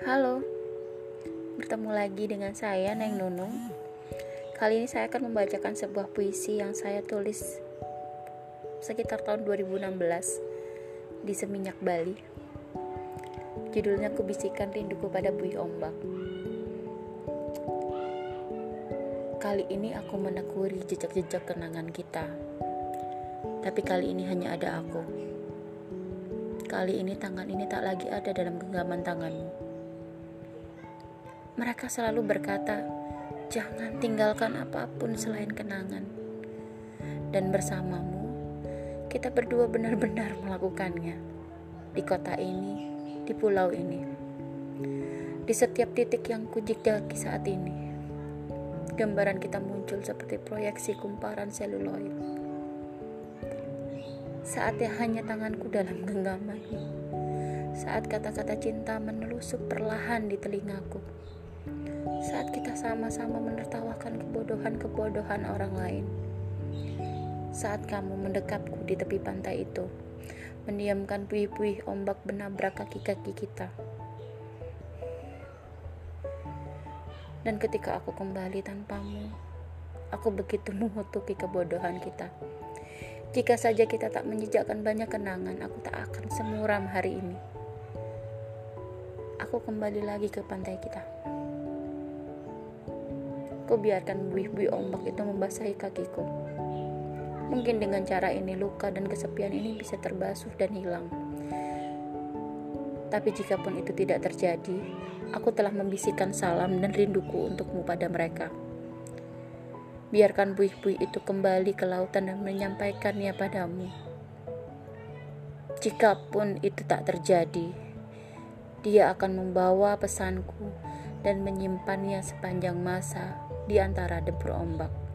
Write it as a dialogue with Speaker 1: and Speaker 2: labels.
Speaker 1: Halo, bertemu lagi dengan saya Neng Nunung. Kali ini saya akan membacakan sebuah puisi yang saya tulis sekitar tahun 2016 di Seminyak Bali. Judulnya Kubisikan Rinduku pada Bui Ombak. Kali ini aku menekuri jejak-jejak kenangan kita. Tapi kali ini hanya ada aku. Kali ini tangan ini tak lagi ada dalam genggaman tanganmu. Mereka selalu berkata, "Jangan tinggalkan apa pun selain kenangan." Dan bersamamu, kita berdua benar-benar melakukannya di kota ini, di pulau ini, di setiap titik yang kujejaki saat ini gambaran kita muncul seperti proyeksi kumparan seluloid. Saatnya hanya tanganku dalam genggamanmu. Saat kata-kata cinta menelusup perlahan di telingaku. Saat kita sama-sama menertawakan kebodohan-kebodohan orang lain. Saat kamu mendekapku di tepi pantai itu, mendiamkan puih-puih ombak benabrak kaki-kaki kita. Dan ketika aku kembali tanpamu, aku begitu mengutuki kebodohan kita. Jika saja kita tak menjejakkan banyak kenangan, aku tak akan semuram hari ini. Aku kembali lagi ke pantai kita. Ku biarkan buih-buih ombak itu membasahi kakiku. Mungkin dengan cara ini luka dan kesepian ini bisa terbasuh dan hilang. Tapi jikapun itu tidak terjadi, aku telah membisikkan salam dan rinduku untukmu pada mereka. Biarkan buih-buih itu kembali ke lautan dan menyampaikannya padamu. Jikapun itu tak terjadi, dia akan membawa pesanku dan menyimpannya sepanjang masa di antara debur ombak.